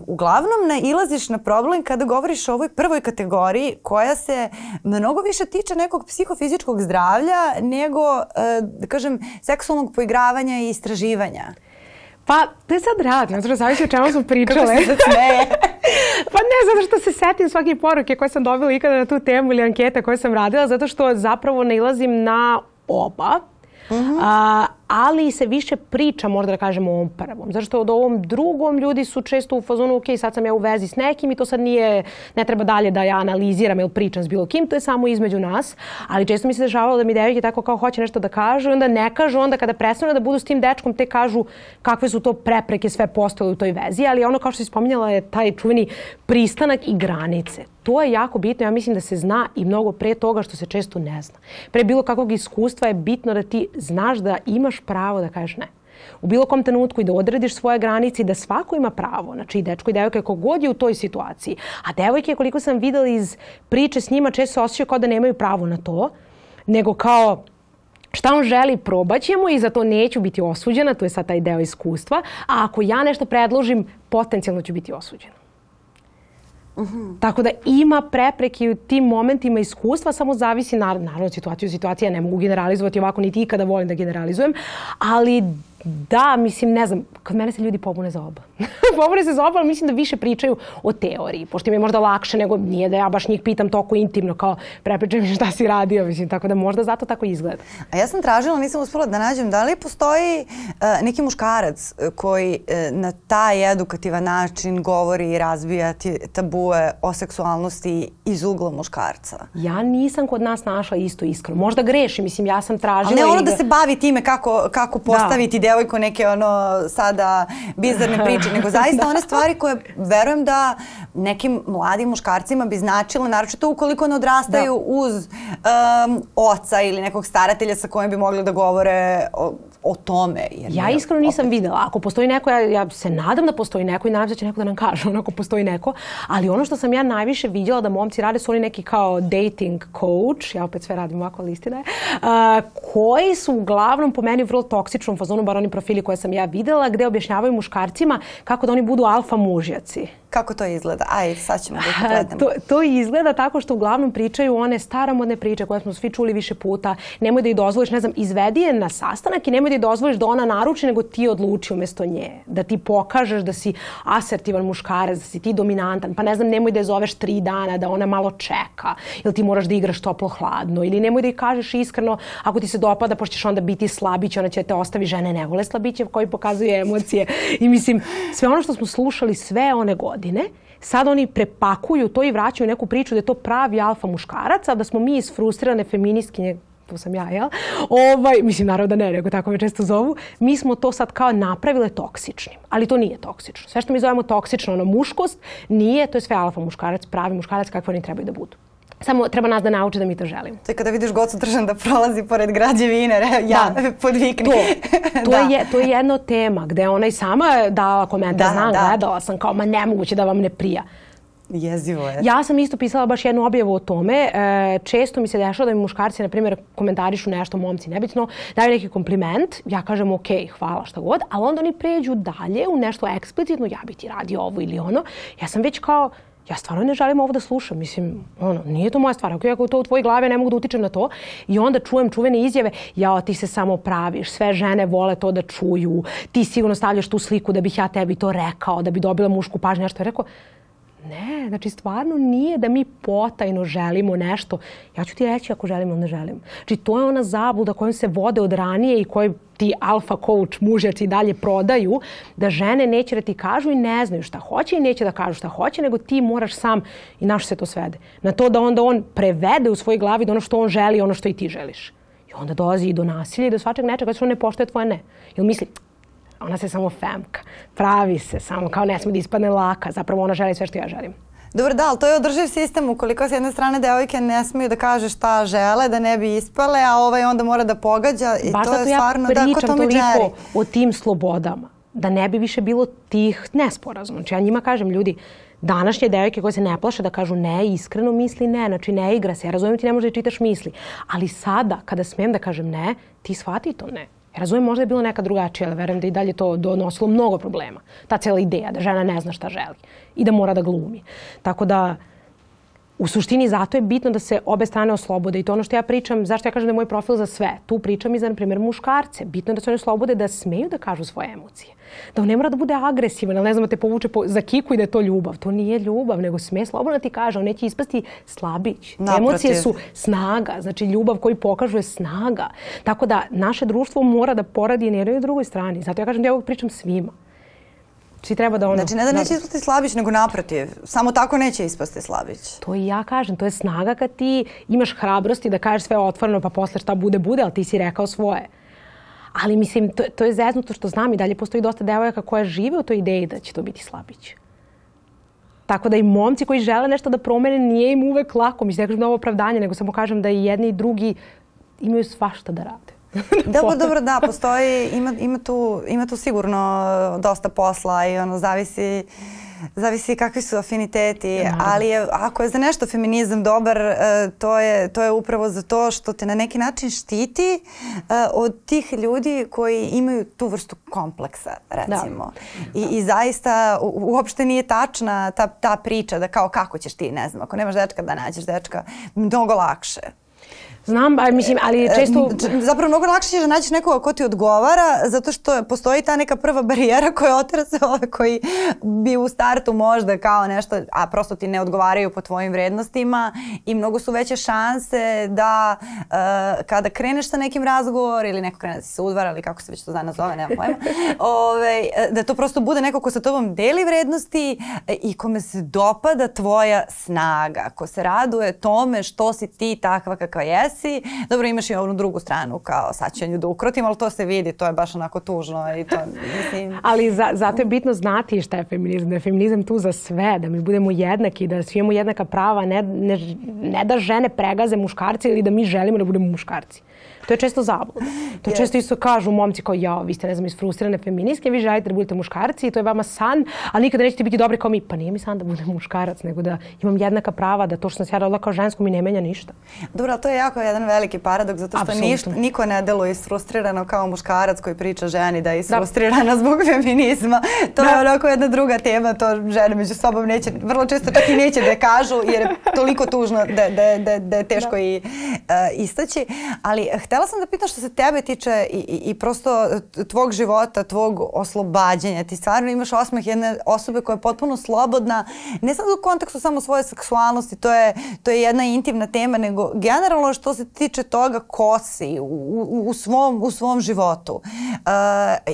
uglavnom nailaziš na problem kada govoriš o ovoj prvoj kategoriji koja se mnogo više tiče nekog psihofizičkog zdravlja nego, e, da kažem, seksualnog poigravanja i istraživanja. Pa, to je sad radim, zato zavisi o čemu smo pričale. Kako se smeje. pa ne, zato što se setim svake poruke koje sam dobila ikada na tu temu ili ankete koje sam radila, zato što zapravo nailazim na oba. Uh -huh. Ali se više priča, možda da kažemo, o ovom prvom. Zato što od ovom drugom ljudi su često u fazonu, ok, sad sam ja u vezi s nekim i to sad nije, ne treba dalje da ja analiziram ili pričam s bilo kim, to je samo između nas. Ali često mi se dešavalo da mi devojke tako kao hoće nešto da kažu i onda ne kažu, onda kada prestanu da budu s tim dečkom, te kažu kakve su to prepreke sve postale u toj vezi. Ali ono kao što si spominjala je taj čuveni pristanak i granice. To je jako bitno, ja mislim da se zna i mnogo pre toga što se često ne zna. Pre bilo kakvog iskustva je bitno da ti znaš da imaš pravo da kažeš ne u bilo kom trenutku i da odrediš svoje granice i da svako ima pravo, znači i dečko i devojka kogod je u toj situaciji. A devojke, koliko sam videla iz priče s njima, često osjećaju kao da nemaju pravo na to, nego kao šta on želi probaćemo i za to neću biti osuđena, to je sad taj deo iskustva, a ako ja nešto predložim, potencijalno ću biti osuđena. -hmm. Tako da ima prepreke u tim momentima iskustva, samo zavisi naravno, naravno situacija situacija, ne mogu generalizovati ovako, niti ikada volim da generalizujem, ali Da, mislim, ne znam, kod mene se ljudi pobune za oba. pobune se za oba, ali mislim da više pričaju o teoriji, pošto mi je možda lakše nego nije da ja baš njih pitam toliko intimno kao prepričaj mi šta si radio, mislim, tako da možda zato tako izgleda. A ja sam tražila, nisam uspela da nađem, da li postoji uh, neki muškarac koji uh, na taj edukativan način govori i razbija tabue o seksualnosti iz ugla muškarca? Ja nisam kod nas našla isto iskreno. Možda grešim, mislim, ja sam tražila... Ali ne ono da... se bavi time kako, kako da. postaviti da devojku neke ono sada bizarne priče, nego zaista da. one stvari koje verujem da nekim mladim muškarcima bi značile, naročito ukoliko ne odrastaju da. uz um, oca ili nekog staratelja sa kojim bi mogli da govore o, o tome. Jer ja iskreno nisam opet... videla. Ako postoji neko, ja, ja se nadam da postoji neko i nadam se da će neko da nam kaže onako postoji neko. Ali ono što sam ja najviše vidjela da momci rade su oni neki kao dating coach, ja opet sve radim ovako, ali istina je, uh, koji su uglavnom po meni vrlo toksičnom fazonu, bar oni profili koje sam ja videla, gde objašnjavaju muškarcima kako da oni budu alfa mužjaci. Kako to izgleda? Aj, sad ćemo da gledamo. To, to izgleda tako što uglavnom pričaju one staramodne priče koje smo svi čuli više puta. Nemoj da ih dozvoliš, ne znam, izvedi je na sastanak i nemoj da ih dozvoliš da ona naruči, nego ti odluči umesto nje. Da ti pokažeš da si asertivan muškarac, da si ti dominantan. Pa ne znam, nemoj da je zoveš tri dana, da ona malo čeka. Ili ti moraš da igraš toplo-hladno. Ili nemoj da ih kažeš iskreno, ako ti se dopada, pošto ćeš onda biti slabić, ona će te ostavi žene ne vole slabiće koji pokazuje emocije. I mislim, sve ono što smo slušali sve one godine, sad oni prepakuju to i vraćaju neku priču da je to pravi alfa muškarac, a da smo mi isfrustrirane feministkinje to sam ja, jel? Ovaj, mislim, naravno da ne, nego tako me često zovu. Mi smo to sad kao napravile toksičnim, ali to nije toksično. Sve što mi zovemo toksično, ono muškost, nije, to je sve alfa muškarac, pravi muškarac kakve oni trebaju da budu. Samo treba nas da nauči da mi to želimo. To je kada vidiš Gocu Tržan da prolazi pored građevine, re, ja, da. podvikni. To, to, da. je, to je jedna tema gde ona i sama dala komentar, da, znam, da. gledala sam kao, ma nemoguće da vam ne prija. Jezivo je. Ja sam isto pisala baš jednu objavu o tome. E, često mi se dešava da mi muškarci, na primjer, komentarišu nešto, momci nebitno, daju neki kompliment, ja kažem ok, hvala šta god, ali onda oni pređu dalje u nešto eksplicitno, ja bi ti radio ovo ili ono. Ja sam već kao, ja stvarno ne želim ovo da slušam. Mislim, ono, nije to moja stvar. Ako je to u tvojoj glavi, ne mogu da utičem na to. I onda čujem čuvene izjave, ja, ti se samo praviš, sve žene vole to da čuju, ti sigurno stavljaš tu sliku da bih ja tebi to rekao, da bi dobila mušku pažnju. Nešto je rekao, Ne, znači stvarno nije da mi potajno želimo nešto. Ja ću ti reći ako želim ili ne želim. Znači to je ona zabluda kojom se vode od ranije i koje ti alfa coach mužjaci dalje prodaju, da žene neće da ti kažu i ne znaju šta hoće i neće da kažu šta hoće, nego ti moraš sam i naš se to svede. Na to da onda on prevede u svojoj glavi da ono što on želi ono što i ti želiš. I onda dolazi i do nasilja i do svačeg nečega što on ne poštoje tvoje ne. Ili misli, ona se samo femka, pravi se samo kao ne sme da ispadne laka, zapravo ona želi sve što ja želim. Dobro, da, ali to je održiv sistem ukoliko s jedne strane devojke ne smiju da kaže šta žele, da ne bi ispale, a ovaj onda mora da pogađa i Baš to je stvarno ja da ko Tom i Jerry. o tim slobodama, da ne bi više bilo tih nesporazuma. Znači ja njima kažem, ljudi, današnje devojke koje se ne plaše da kažu ne, iskreno misli ne, znači ne igra se, ja razumijem ti ne možeš da čitaš misli, ali sada kada smem da kažem ne, ti shvati to ne. Ja razumem, možda je bilo neka drugačija, ali verujem da i dalje to donosilo mnogo problema. Ta cela ideja da žena ne zna šta želi i da mora da glumi. Tako da, u suštini zato je bitno da se obe strane oslobode i to ono što ja pričam, zašto ja kažem da je moj profil za sve. Tu pričam i za, na primjer, muškarce. Bitno je da se oni oslobode da smeju da kažu svoje emocije. Da on ne mora da bude agresivan, ne znam, da te povuče po, za kiku i da je to ljubav. To nije ljubav, nego sme slobodno da ti kaže. On neće ispasti slabić. Naprotiv. Emocije su snaga. Znači, ljubav koju pokažu je snaga. Tako da, naše društvo mora da poradi na jednoj i drugoj strani. Zato ja kažem da ja ovog pričam svima. Svi treba da ono... Znači ne da neće ispasti slabić, nego naprotiv. Samo tako neće ispasti slabić. To i ja kažem. To je snaga kad ti imaš hrabrosti da kažeš sve otvoreno pa posle šta bude, bude, ali ti si rekao svoje. Ali mislim, to, to je zeznuto što znam i dalje postoji dosta devojaka koja žive u toj ideji da će to biti slabić. Tako da i momci koji žele nešto da promene nije im uvek lako. Mislim, ne kažem da ovo opravdanje, nego samo kažem da i jedni i drugi imaju svašta da rade. dobro, dobro, da, postoji, ima, ima, tu, ima tu sigurno dosta posla i ono, zavisi zavisi kakvi su afiniteti, Naravno. ali je, ako je za nešto feminizam dobar, e, to je, to je upravo za to što te na neki način štiti e, od tih ljudi koji imaju tu vrstu kompleksa, recimo. Da. I, I zaista uopšte nije tačna ta, ta priča da kao kako ćeš ti, ne znam, ako nemaš dečka da nađeš dečka, mnogo lakše. Znam, ali mislim, ali često... Zapravo mnogo lakše ćeš da nađeš nekoga ko ti odgovara, zato što postoji ta neka prva barijera koja otara se ove koji bi u startu možda kao nešto, a prosto ti ne odgovaraju po tvojim vrednostima i mnogo su veće šanse da uh, kada kreneš sa nekim razgovor ili neko krene da se udvara ili kako se već to danas zove, nema pojma, ove, da to prosto bude neko ko sa tobom deli vrednosti i kome se dopada tvoja snaga, ko se raduje tome što si ti takva kakva jesi desi. Dobro, imaš i onu drugu stranu kao sad ću nju da ukrotim, ali to se vidi, to je baš onako tužno. I to, mislim... ali za, zato je bitno znati šta je feminizam, da je feminizam tu za sve, da mi budemo jednaki, da svi imamo jednaka prava, ne, ne, ne da žene pregaze muškarci ili da mi želimo da budemo muškarci. To je često zabluda. To yes. često isto kažu momci kao ja, vi ste ne znam isfrustrirane feministke, vi želite da budete muškarci i to je vama san, ali nikada nećete biti dobri kao mi. Pa nije mi san da budem muškarac, nego da imam jednaka prava, da to što sam se ja rodila kao žensko mi ne menja ništa. Dobro, to je jako jedan veliki paradoks, zato što ništa, niko ne deluje isfrustrirano kao muškarac koji priča ženi da je da. isfrustrirana da. zbog feminizma. To da. je onako jedna druga tema, to žene među sobom neće, vrlo često čak i neće da kažu, jer je toliko tužno da, da, da, da je teško da. i uh, istaći. Ali htela sam da pitam što se tebe tiče i, i, i prosto tvog života, tvog oslobađanja. Ti stvarno imaš osmeh jedne osobe koja je potpuno slobodna, ne samo u kontekstu samo svoje seksualnosti, to je, to je jedna intimna tema, nego generalno što se tiče toga ko si u, u, svom, u svom životu. Uh,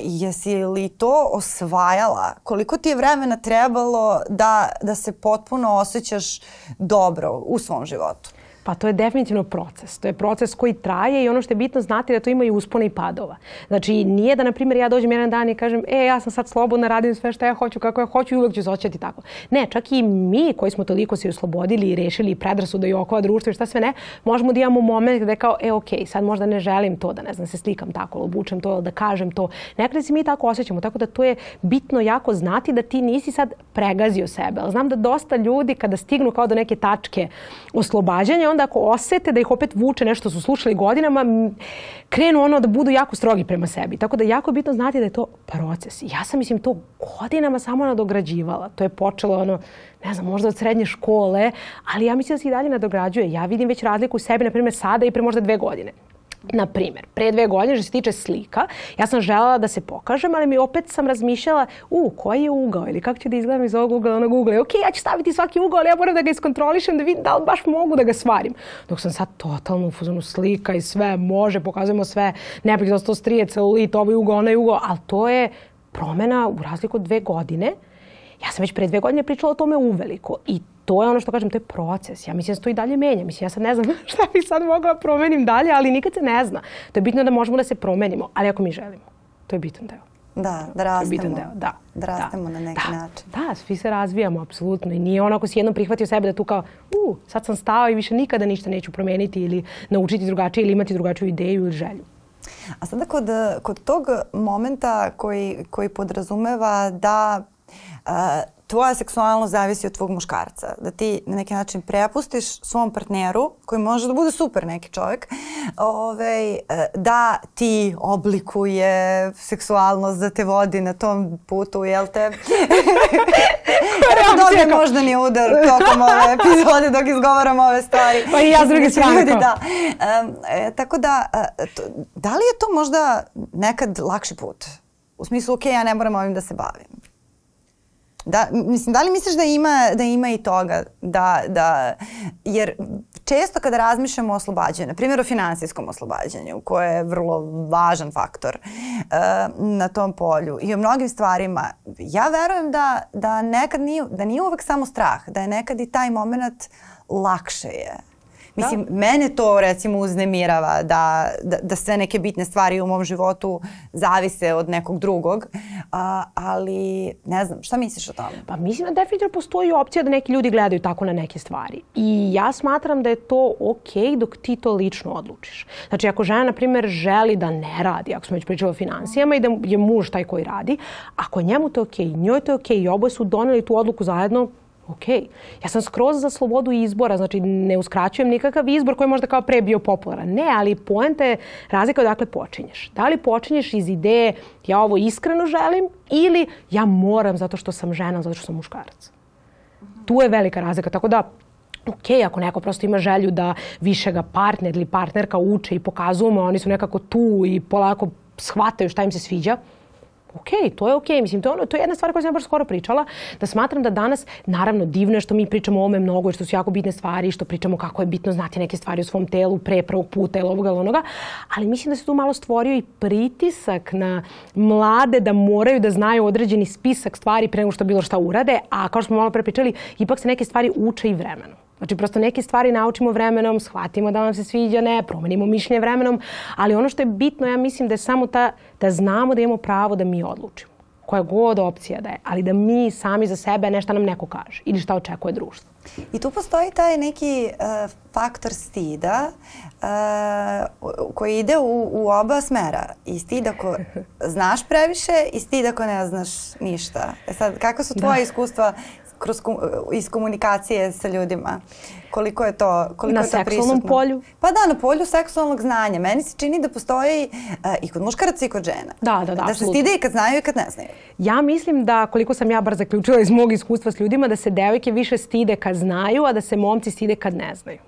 jesi li to osvajala? Koliko ti je vremena trebalo da, da se potpuno osjećaš dobro u svom životu? Pa to je definitivno proces. To je proces koji traje i ono što je bitno znati da to ima i uspona i padova. Znači nije da, na primjer, ja dođem jedan dan i kažem e, ja sam sad slobodna, radim sve što ja hoću, kako ja hoću i uvek ću se osjećati tako. Ne, čak i mi koji smo toliko se oslobodili i rešili predrasuda i okova društva i šta sve ne, možemo da imamo moment gde kao, e, ok, sad možda ne želim to, da ne znam, se slikam tako, obučem to, da kažem to. Nekada se mi tako osjećamo, tako da to je bitno jako znati da ti nisi sad pregazio sebe. Ali znam da dosta ljudi kada stignu kao do neke tačke oslobađanja, onda ako osete da ih opet vuče nešto su slušali godinama, krenu ono da budu jako strogi prema sebi. Tako da jako bitno znati da je to proces. Ja sam, mislim, to godinama samo nadograđivala. To je počelo ono, ne znam, možda od srednje škole, ali ja mislim da se i dalje nadograđuje. Ja vidim već razliku u sebi, na primjer, sada i pre možda dve godine Na primjer, pre dve godine što se tiče slika, ja sam želela da se pokažem, ali mi opet sam razmišljala, u, koji je ugao ili kako će da izgledam iz ovog ugla, onog ugla. Ok, ja ću staviti svaki ugao, ali ja moram da ga iskontrolišem, da vidim da li baš mogu da ga svarim. Dok sam sad totalno u fuzonu slika i sve, može, pokazujemo sve, ne da to strije, celulit, ovaj ugao, onaj ugao, ali to je promena u razliku od dve godine. Ja sam već pre dve godine pričala o tome uveliko i to je ono što kažem, to je proces. Ja mislim da se to i dalje menja. Mislim, ja sad ne znam šta bih sad mogla da promenim dalje, ali nikad se ne zna. To je bitno da možemo da se promenimo, ali ako mi želimo. To je bitan deo. Da, da rastemo. To je bitan deo, da. Da rastemo da. na neki da. način. Da, svi se razvijamo, apsolutno. I nije ono ako si jednom prihvatio sebe da tu kao, u, sad sam stao i više nikada ništa neću promeniti ili naučiti drugačije ili imati drugačiju ideju ili želju. A sada kod, kod tog momenta koji, koji podrazumeva da uh, tvoja seksualnost zavisi od tvog muškarca. Da ti na neki način prepustiš svom partneru, koji može da bude super neki čovjek, ovaj, da ti oblikuje seksualnost, da te vodi na tom putu, jel te? Dobije možda ni udar tokom ove epizode dok izgovaram ove stvari. Pa i ja s druge strane. Da. Um, e, tako da, to, da li je to možda nekad lakši put? U smislu, ok, ja ne moram ovim da se bavim Da, mislim, da li misliš da ima, da ima i toga? Da, da, jer često kada razmišljamo o oslobađanju, na primjer o finansijskom oslobađanju, koje je vrlo važan faktor uh, na tom polju i o mnogim stvarima, ja verujem da, da nekad nije, da nije uvek samo strah, da je nekad i taj moment lakše je Mislim, da. mene to recimo uznemirava da, da, da sve neke bitne stvari u mom životu zavise od nekog drugog, a, ali ne znam, šta misliš o tome? Pa mislim da definitivno postoji opcija da neki ljudi gledaju tako na neke stvari. I ja smatram da je to okej okay dok ti to lično odlučiš. Znači, ako žena, na primjer, želi da ne radi, ako smo već pričali o financijama i da je muž taj koji radi, ako njemu to je okej, okay, njoj to je okej okay, i oboje su doneli tu odluku zajedno, ok. Ja sam skroz za slobodu izbora, znači ne uskraćujem nikakav izbor koji je možda kao pre bio popularan. Ne, ali poenta je razlika odakle počinješ. Da li počinješ iz ideje ja ovo iskreno želim ili ja moram zato što sam žena, zato što sam muškarac. Tu je velika razlika, tako da ok, ako neko prosto ima želju da više ga partner ili partnerka uče i pokazujemo, oni su nekako tu i polako shvataju šta im se sviđa, ok, to je ok. Mislim, to je, ono, to je jedna stvar koju sam baš skoro pričala, da smatram da danas, naravno, divno je što mi pričamo o ome mnogo, što su jako bitne stvari, što pričamo kako je bitno znati neke stvari u svom telu pre prvog puta ili ovoga ili onoga, ali mislim da se tu malo stvorio i pritisak na mlade da moraju da znaju određeni spisak stvari pre nego što bilo šta urade, a kao što smo malo pre pričali, ipak se neke stvari uče i vremenom. Znači, prosto neke stvari naučimo vremenom, shvatimo da nam se sviđa, ne, promenimo mišljenje vremenom, ali ono što je bitno, ja mislim da je samo ta, da znamo da imamo pravo da mi odlučimo. Koja god opcija da je, ali da mi sami za sebe nešto nam neko kaže ili šta očekuje društvo. I tu postoji taj neki uh, faktor stida uh, koji ide u, u oba smera. I stid ako znaš previše i stid ako ne znaš ništa. E sad, kako su tvoje da. iskustva kroz, iz komunikacije sa ljudima. Koliko je to koliko Na je to seksualnom prisutno? polju? Pa da, na polju seksualnog znanja. Meni se čini da postoji uh, i kod muškaraca i kod žena. Da, da, da. Da se stide i kad znaju i kad ne znaju. Ja mislim da, koliko sam ja bar zaključila iz mog iskustva s ljudima, da se devojke više stide kad znaju, a da se momci stide kad ne znaju.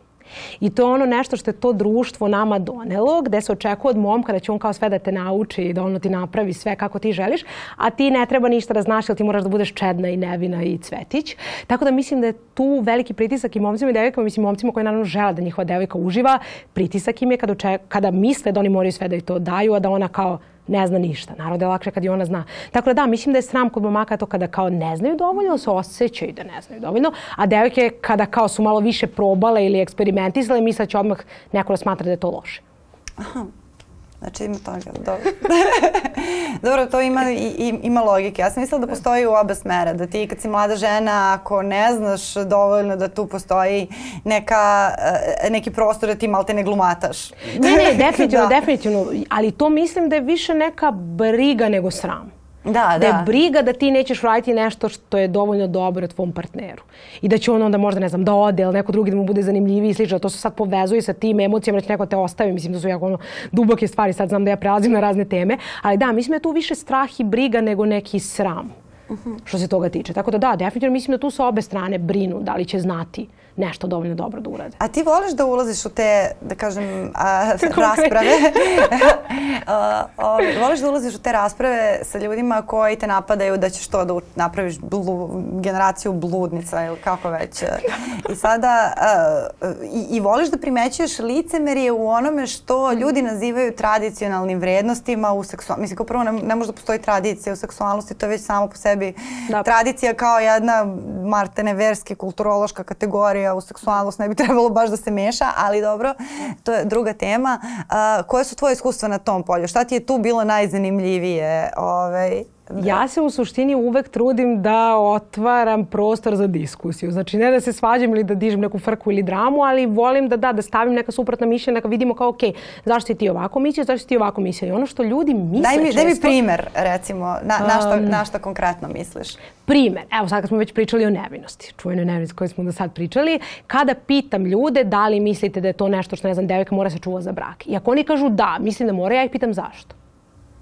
I to je ono nešto što je to društvo nama donelo, gde se očekuje od momka da će on kao sve da te nauči i da ono ti napravi sve kako ti želiš, a ti ne treba ništa da znaš, jer ti moraš da budeš čedna i nevina i cvetić. Tako da mislim da je tu veliki pritisak i momcima i devojkama, mislim momcima koji naravno žele da njihova devojka uživa, pritisak im je kada, oček, kada misle da oni moraju sve da i to daju, a da ona kao ne zna ništa. Naravno da je lakše kad i ona zna. Tako da da, mislim da je sram kod momaka to kada kao ne znaju dovoljno, se osjećaju da ne znaju dovoljno, a devojke kada kao su malo više probale ili eksperimentisale, misle da će odmah neko da smatra da je to loše. Aha. Znači ima toga, dobro. dobro, to ima, i, ima logike. Ja sam mislila da postoji u oba smera, da ti kad si mlada žena, ako ne znaš dovoljno da tu postoji neka, eh, neki prostor da ti malte ne glumataš. ne, ne, definitivno, da. definitivno. Ali to mislim da je više neka briga nego sram. Da, da. Da je briga da ti nećeš raditi nešto što je dovoljno dobro tvom partneru. I da će on onda možda, ne znam, da ode ili neko drugi da mu bude zanimljiviji i slično. To se sad povezuje sa tim emocijama, da će neko te ostavi. Mislim da su jako ono, duboke stvari. Sad znam da ja prelazim na razne teme. Ali da, mislim da je tu više strah i briga nego neki sram. uh -huh. što se toga tiče. Tako da da, definitivno mislim da tu sa obe strane brinu da li će znati nešto dovoljno dobro da urade. A ti voliš da ulaziš u te, da kažem, a, rasprave? a, o, voliš da ulaziš u te rasprave sa ljudima koji te napadaju da ćeš to da napraviš blu, generaciju bludnica ili kako već. I sada, a, i, i voliš da primećuješ licemerije u onome što ljudi nazivaju tradicionalnim vrednostima u seksualnosti. Mislim, kao prvo ne, ne može da postoji tradicija u seksualnosti, to je već samo po sebi da. tradicija kao jedna martene verske kulturološka kategorija u seksualnost ne bi trebalo baš da se meša, ali dobro, to je druga tema. Uh, koje su tvoje iskustva na tom polju? Šta ti je tu bilo najzanimljivije? Ovaj. Ja se u suštini uvek trudim da otvaram prostor za diskusiju. Znači ne da se svađam ili da dižem neku frku ili dramu, ali volim da da, da stavim neka suprotna mišljenja, neka vidimo kao ok, zašto ti ovako mislio, zašto ti ovako mislio. I ono što ljudi misle daj mi, često... Daj mi primer, recimo, na, na, šta, um, na šta konkretno misliš? Primer, evo sad kad smo već pričali o nevinosti, čuvenoj nevinosti koju smo do sad pričali, kada pitam ljude da li mislite da je to nešto što, ne znam, devojka mora se čuva za brak. I ako oni kažu da, mislim da mora, ja ih pitam zašto.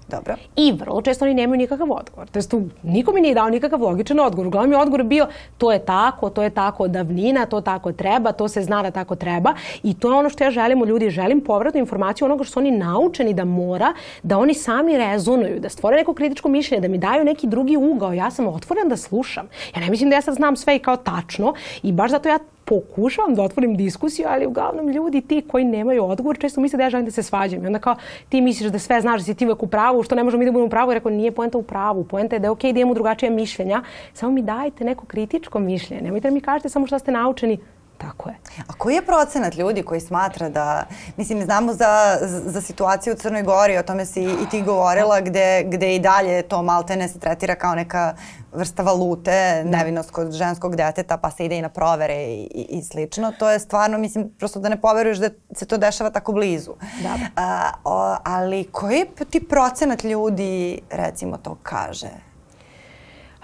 Dobro. I vrlo često oni nemaju nikakav odgovor. To jest, tu niko mi nije dao nikakav logičan odgovor. Uglavnom je odgovor bio to je tako, to je tako davnina, to tako treba, to se zna da tako treba. I to je ono što ja želim u ljudi. Želim povratnu informaciju onoga što su oni naučeni da mora, da oni sami rezonuju, da stvore neko kritičko mišljenje, da mi daju neki drugi ugao. Ja sam otvoren da slušam. Ja ne mislim da ja sad znam sve i kao tačno i baš zato ja pokušavam da otvorim diskusiju, ali uglavnom ljudi ti koji nemaju odgovor često misle da ja želim da se svađam. I onda kao ti misliš da sve znaš da si ti uvek u pravu, što ne možemo mi da budemo u pravu. I rekao nije poenta u pravu, poenta je da je okej okay da imamo drugačije mišljenja, samo mi dajte neko kritičko mišljenje. Nemojte da mi kažete samo šta ste naučeni, Tako je. A koji je procenat ljudi koji smatra da, mislim, znamo za, za situaciju u Crnoj Gori, o tome si i ti govorila, gde, gde i dalje to maltene se tretira kao neka vrsta valute, da. nevinost kod ženskog deteta, pa se ide i na provere i, i, i slično. To je stvarno, mislim, prosto da ne poveruješ da se to dešava tako blizu. Da. A, o, ali koji ti procenat ljudi, recimo, to kaže?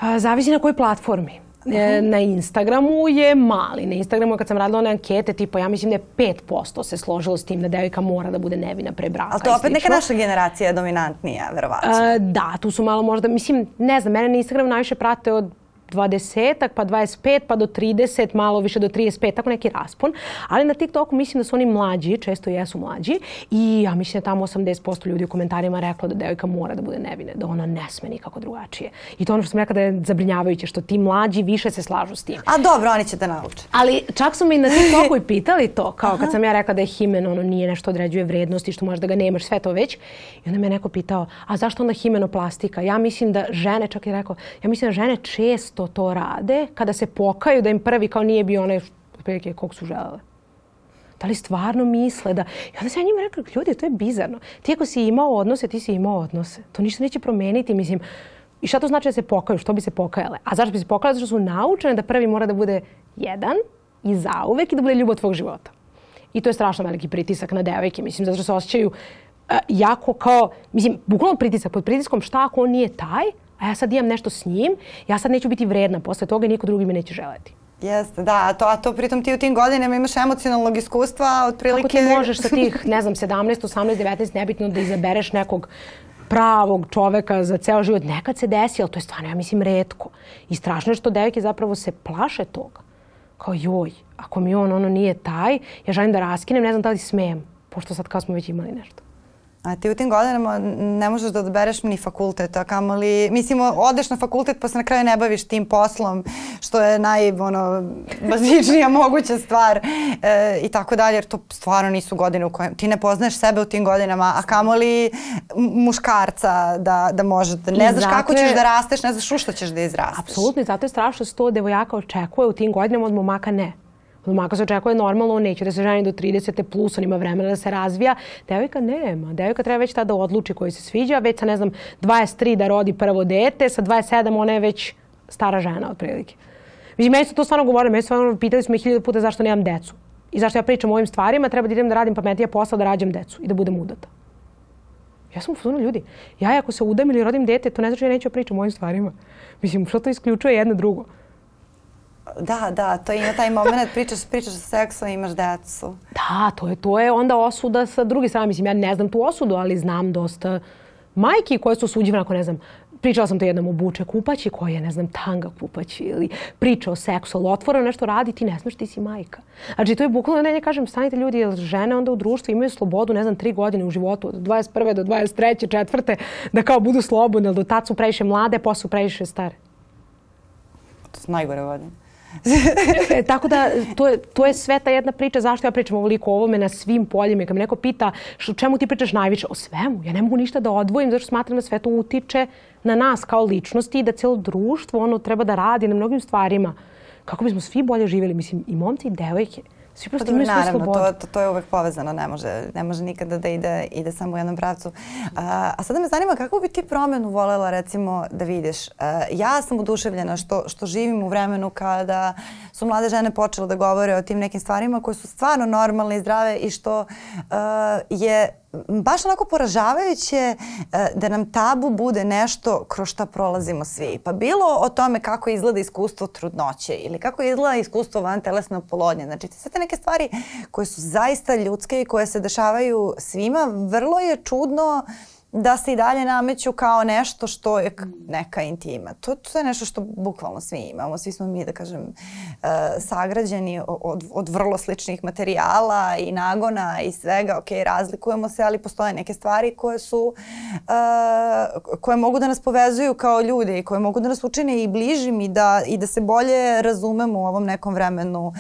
A, zavisi na kojoj platformi. E, na Instagramu je mali. Na Instagramu kad sam radila one ankete, tipa ja mislim da je 5% se složilo s tim da devojka mora da bude nevina pre braka. Ali to opet neka naša generacija je dominantnija, verovatno. E, da, tu su malo možda, mislim, ne znam, mene na Instagramu najviše prate od 20 pa 25 pa do 30, malo više do 35, tako neki raspon. Ali na TikToku mislim da su oni mlađi, često jesu mlađi i ja mislim da tamo 80% ljudi u komentarima reklo da devojka mora da bude nevine, da ona ne sme nikako drugačije. I to ono što sam rekla da je zabrinjavajuće, što ti mlađi više se slažu s tim. A dobro, oni će da nauče. Ali čak su mi na TikToku i pitali to, kao kad sam ja rekla da je himen, ono nije nešto određuje vrednosti, što možda ga nemaš, sve to već. I onda me neko pitao, a zašto onda himenoplastika? Ja mislim da žene, čak je rekao, ja mislim da žene često što to rade, kada se pokaju da im prvi kao nije bio onaj otprilike kog su želele. Da li stvarno misle da... I onda sam ja njima rekla, ljudi, to je bizarno. Ti ako si imao odnose, ti si imao odnose. To ništa neće promeniti, mislim. I šta to znači da se pokaju? Što bi se pokajale? A zašto bi se pokajale? Zato što su naučene da prvi mora da bude jedan i zauvek i da bude ljubav tvog života. I to je strašno veliki pritisak na devojke, mislim, zato što se osjećaju uh, jako kao, mislim, bukvalno pritisak pod pritiskom šta ako on nije taj, a ja sad imam nešto s njim, ja sad neću biti vredna posle toga i niko drugi me neće želeti. Jeste, da, a to, a to pritom ti u tim godinama imaš emocionalnog iskustva, otprilike... Kako ti možeš sa tih, ne znam, 17, 18, 19, nebitno da izabereš nekog pravog čoveka za ceo život. Nekad se desi, ali to je stvarno, ja mislim, redko. I strašno je što devojke zapravo se plaše toga. Kao joj, ako mi on ono nije taj, ja želim da raskinem, ne znam da li smem, pošto sad kao smo već imali nešto. A ti u tim godinama ne možeš da odbereš ni fakultet, a kamoli, mislim, odeš na fakultet pa se na kraju ne baviš tim poslom, što je naj, ono, bazičnija moguća stvar e, i tako dalje, jer to stvarno nisu godine u kojem ti ne poznaješ sebe u tim godinama, a kamoli muškarca da, da može, da ne znaš kako ćeš da rasteš, ne znaš u što ćeš da izrasteš. Apsolutno, zato je strašno što to devojaka očekuje u tim godinama od momaka ne. Momaka se očekuje normalno, on neće da se ženi do 30. plus, on ima vremena da se razvija. Devojka nema. Devojka treba već tada da odluči koji se sviđa, već sa, ne znam, 23 da rodi prvo dete, sa 27 ona je već stara žena, otprilike. Mislim, meni su to stvarno govorili, meni su stvarno pitali smo hiljadu puta zašto nemam decu. I zašto ja pričam o ovim stvarima, treba da idem da radim pametnija posla, da rađam decu i da budem udata. Ja sam u ljudi. Ja ako se udam ili rodim dete, to ne znači da ja neću da pričam o ovim stvarima. Mislim, što to isključuje jedno drugo? Da, da, to ima taj moment, pričaš, pričaš o seksu i imaš decu. Da, to je, to je onda osuda sa druge strane. Mislim, ja ne znam tu osudu, ali znam dosta majki koje su osuđivane ako ne znam, pričala sam to jednom o buče kupaći koji je, ne znam, tanga kupaći ili priča o seksu, ali otvoreno nešto radi, ti ne znaš, ti si majka. Znači, to je bukvalno, ne, ne kažem, stanite ljudi, jer žene onda u društvu imaju slobodu, ne znam, tri godine u životu, od 21. do 23. četvrte, da kao budu slobodne, ali do tad su previše mlade, posle su previše stare. To su najgore godine. e, tako da, to je, to je sve ta jedna priča. Zašto ja pričam ovoliko o ovome na svim poljima? Kad me neko pita što, čemu ti pričaš najviše? O svemu. Ja ne mogu ništa da odvojim, zato što smatram da sve to utiče na nas kao ličnosti i da cijelo društvo ono treba da radi na mnogim stvarima kako bismo svi bolje živjeli. Mislim, i momci i devojke. Svi prosto pa imaju svoju slobodu. Naravno, to, to, to je uvek povezano, ne može, ne može nikada da ide, ide samo u jednom pravcu. A, a sada me zanima kako bi ti promenu volela recimo da vidiš. A, ja sam oduševljena što, što živim u vremenu kada su mlade žene počele da govore o tim nekim stvarima koje su stvarno normalne i zdrave i što a, je baš onako poražavajuće e, da nam tabu bude nešto kroz šta prolazimo svi. Pa bilo o tome kako izgleda iskustvo trudnoće ili kako izgleda iskustvo van telesne oplodnje. Znači, sve te neke stvari koje su zaista ljudske i koje se dešavaju svima, vrlo je čudno uh, da se i dalje nameću kao nešto što je neka intima. To, to je nešto što bukvalno svi imamo. Svi smo mi, da kažem, uh, sagrađeni od, od vrlo sličnih materijala i nagona i svega. Ok, razlikujemo se, ali postoje neke stvari koje su, uh, koje mogu da nas povezuju kao ljude i koje mogu da nas učine i bližim i da, i da se bolje razumemo u ovom nekom vremenu uh,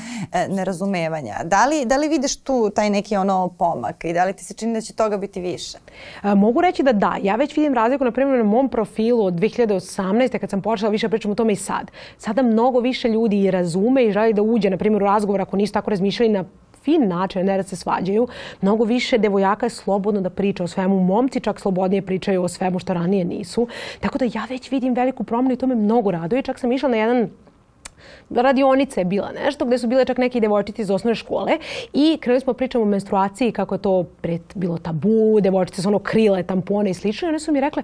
nerazumevanja. Da li, da li vidiš tu taj neki ono pomak i da li ti se čini da će toga biti više? A, mogu reći reći da da. Ja već vidim razliku, na primjer, na mom profilu od 2018. kad sam počela više pričam o tome i sad. Sada mnogo više ljudi i razume i želi da uđe, na primjer, u razgovor ako nisu tako razmišljali na fin način, ne da se svađaju. Mnogo više devojaka je slobodno da priča o svemu. Momci čak slobodnije pričaju o svemu što ranije nisu. Tako da ja već vidim veliku promenu i to me mnogo raduje. Čak sam išla na jedan radionica je bila nešto gde su bile čak neke devojčice iz osnovne škole i krenuli smo pričamo o menstruaciji kako je to pred bilo tabu, devojčice su ono krile, tampone i slično i one su mi rekle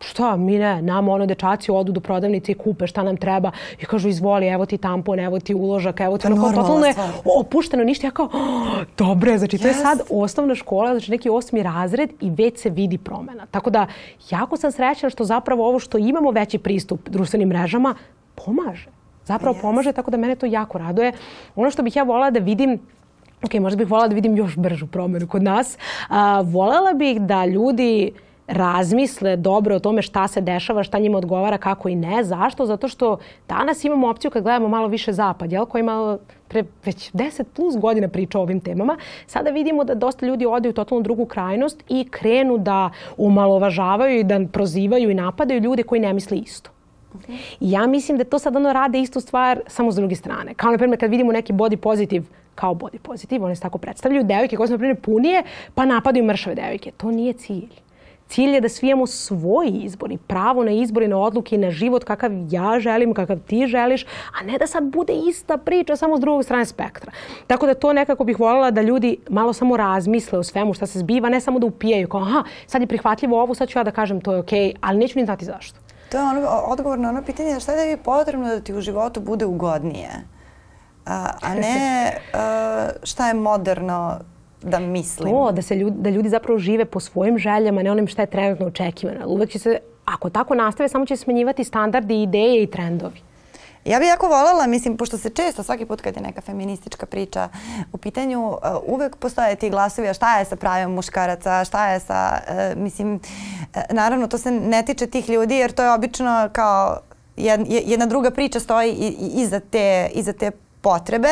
šta, mi ne, nama ono dečaci odu do prodavnice i kupe šta nam treba i kažu izvoli, evo ti tampon, evo ti uložak, evo ti ono, totalno je opušteno ništa. Ja kao, oh, dobre, znači to yes. je sad osnovna škola, znači neki osmi razred i već se vidi promena. Tako da, jako sam srećna što zapravo ovo što imamo veći pristup društvenim mrežama, pomaže zapravo yes. pomaže, tako da mene to jako raduje. Ono što bih ja volala da vidim Ok, možda bih volala da vidim još bržu promjenu kod nas. A, volela bih da ljudi razmisle dobro o tome šta se dešava, šta njima odgovara, kako i ne. Zašto? Zato što danas imamo opciju kad gledamo malo više zapad, jel, koji ima pre već 10 plus godina priča o ovim temama. Sada vidimo da dosta ljudi ode u totalno drugu krajnost i krenu da umalovažavaju i da prozivaju i napadaju ljude koji ne misle isto. Okay. I ja mislim da to sad ono rade istu stvar samo s druge strane. Kao na primjer kad vidimo neki body pozitiv kao body pozitiv, one se tako predstavljaju, devojke koje su na primjer punije, pa napadaju mršave devojke. To nije cilj. Cilj je da svi imamo svoj izbor i pravo na izbor i na odluke i na život kakav ja želim, kakav ti želiš, a ne da sad bude ista priča samo s drugog strane spektra. Tako da to nekako bih voljela da ljudi malo samo razmisle o svemu šta se zbiva, ne samo da upijaju kao aha, sad je prihvatljivo ovo, sad ću ja da kažem to je okej, okay, ali neću ni znati zašto. To je ono, odgovor na ono pitanje šta je da potrebno da ti u životu bude ugodnije, a, a ne a, šta je moderno da mislim. To, da, se ljudi, da ljudi zapravo žive po svojim željama, ne onim šta je trenutno očekivano. Uvek će se, ako tako nastave, samo će smenjivati standardi, ideje i trendovi. Ja bih jako voljela, mislim, pošto se često svaki put kad je neka feministička priča u pitanju, uh, uvek postoje ti glasovi, a šta je sa pravim muškaraca, šta je sa, uh, mislim, uh, naravno to se ne tiče tih ljudi jer to je obično kao jedna druga priča stoji iza te, iza te potrebe,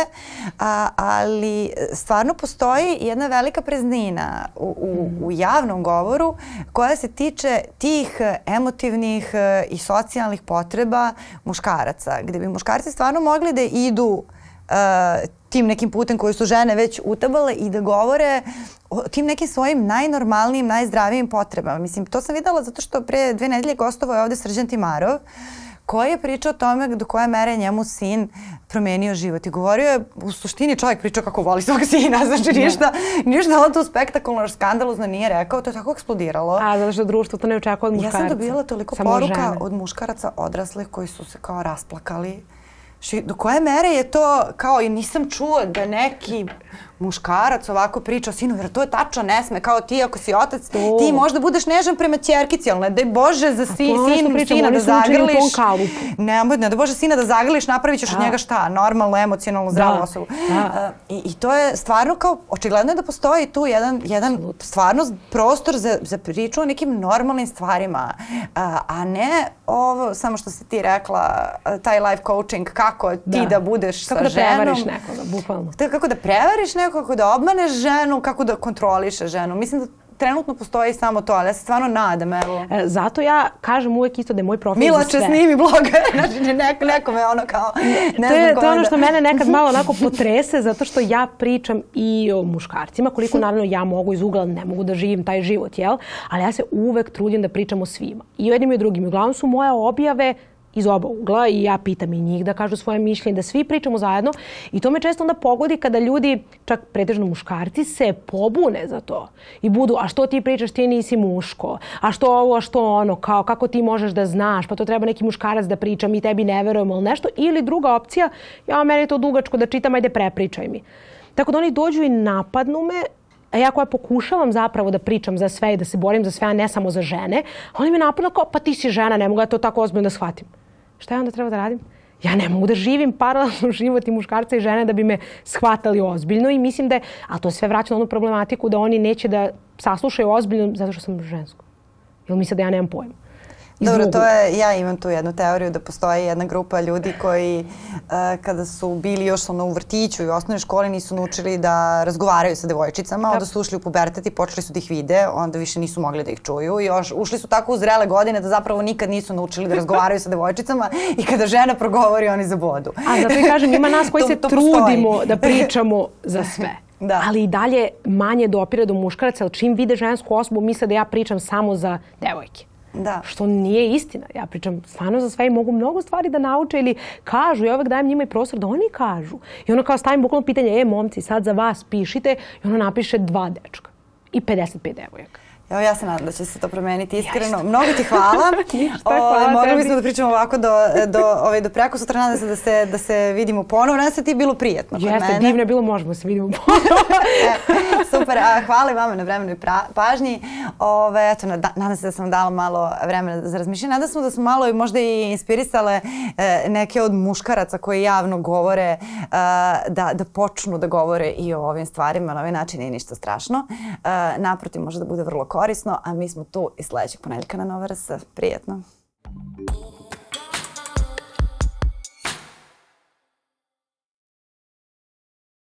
a, ali stvarno postoji jedna velika preznina u, u, u javnom govoru koja se tiče tih emotivnih i socijalnih potreba muškaraca, gde bi muškarci stvarno mogli da idu uh, tim nekim putem koji su žene već utabale i da govore o tim nekim svojim najnormalnijim, najzdravijim potrebama. Mislim, to sam videla zato što pre dve nedelje gostovo je ovde Srđan Timarov, uh, koji je pričao o tome do koje mere njemu sin promenio život. I govorio je, u suštini čovjek pričao kako voli svog sina, znači da. ništa, ništa on tu spektakularno skandalozno nije rekao, to je tako eksplodiralo. A, zato što društvo to ne očekuje od muškaraca. Ja sam dobila toliko Samo poruka žene. od muškaraca odraslih koji su se kao rasplakali. Ši, do koje mere je to kao i nisam čuo da neki muškarac ovako priča o sinu, jer to je tačno, ne sme, kao ti ako si otac, To. ti možda budeš nežan prema ćerkici, ali ne daj Bože za si, sin, pričamo, sina da zagrliš. Ne, ne daj Bože sina da zagrliš, napravit ćeš od Da. njega šta, normalno, emocionalno, zdravu Da, osobu. da. Uh, i, I to je stvarno kao, očigledno je da postoji tu jedan, jedan stvarno prostor za, za priču o nekim normalnim stvarima, a, a ne ovo, samo što si ti rekla, a, taj life coaching, kako ti da, Da. budeš Kako sa da ženom. prevariš nekoga, bukvalno. Kako da prevariš nekog, kako da obmaneš ženu, kako da kontroliše ženu. Mislim da trenutno postoji samo to, ali ja se stvarno nadam, evo. E, Zato ja kažem uvek isto da je moj profil Miloče, sve. snimi blog. znači, neko, nekome ono kao, ne to je, to je ono da- što mene nekad malo onako potrese zato što ja pričam i o muškarcima, koliko naravno ja mogu iz ugla, ne mogu da živim taj život, jel? Ali ja se uvek trudim da pričam o svima. I o jednim i o drugim. Uglavnom su moje objave iz oba ugla i ja pitam i njih da kažu svoje mišljenje, da svi pričamo zajedno i to me često onda pogodi kada ljudi, čak pretežno muškarci, se pobune za to i budu, a što ti pričaš, ti nisi muško, a što ovo, a što ono, kao kako ti možeš da znaš, pa to treba neki muškarac da priča, mi tebi ne verujemo ili nešto, ili druga opcija, ja meni to dugačko da čitam, ajde prepričaj mi. Tako da oni dođu i napadnu me, a ja koja pokušavam zapravo da pričam za sve i da se borim za sve, a ne samo za žene, oni me napadnu kao, pa ti si žena, ne mogu ja to tako ozbiljno da shvatim. Šta ja onda treba da radim? Ja ne mogu da živim paralelno život i muškarca i žene da bi me shvatali ozbiljno i mislim da je, a to sve vraća na onu problematiku da oni neće da saslušaju ozbiljno zato što sam žensko. Ili misle da ja nemam pojma. Dobro, to je, ja imam tu jednu teoriju da postoji jedna grupa ljudi koji uh, kada su bili još ono u vrtiću i u osnovnoj školi nisu naučili da razgovaraju sa devojčicama, onda su ušli u pubertet i počeli su da ih vide, onda više nisu mogli da ih čuju i još ušli su tako u zrele godine da zapravo nikad nisu naučili da razgovaraju sa devojčicama i kada žena progovori oni zabodu. A zato i kažem, ima nas koji To- se to postoji. trudimo da pričamo za sve. Da. Ali i dalje manje dopire do muškaraca, ali čim vide žensku osobu misle da ja pričam samo za devojke. Da. Što nije istina. Ja pričam stvarno za sve i mogu mnogo stvari da nauče ili kažu. Ja uvek dajem njima i prostor da oni kažu. I ono kao stavim bukvalno pitanje, e momci, sad za vas pišite i ono napiše dva dečka i 55 devojaka. Evo ja se nadam da će se to promeniti iskreno. Mnogo ti hvala. Ovaj, hvala mogli bismo da pričamo ovako do, do, ovaj, do preko sutra. Nadam se da se, da se vidimo ponovo. Nadam se da ti je bilo prijetno kod Jeste, mene. divno je bilo, možemo se vidimo. E, super, a hvala i vama na vremenoj pažnji. Ove, eto, nada- nadam se da sam dala malo vremena za razmišljanje. Nadam se da smo malo i možda i inspirisale e, neke od muškaraca koji javno govore e, da, da počnu da govore i o ovim stvarima. Na ovaj način nije ništa strašno. E, naprotiv, može da bude vrlo korisno, a mi smo tu i sledećeg ponedjeljka na Nova RS. Prijetno!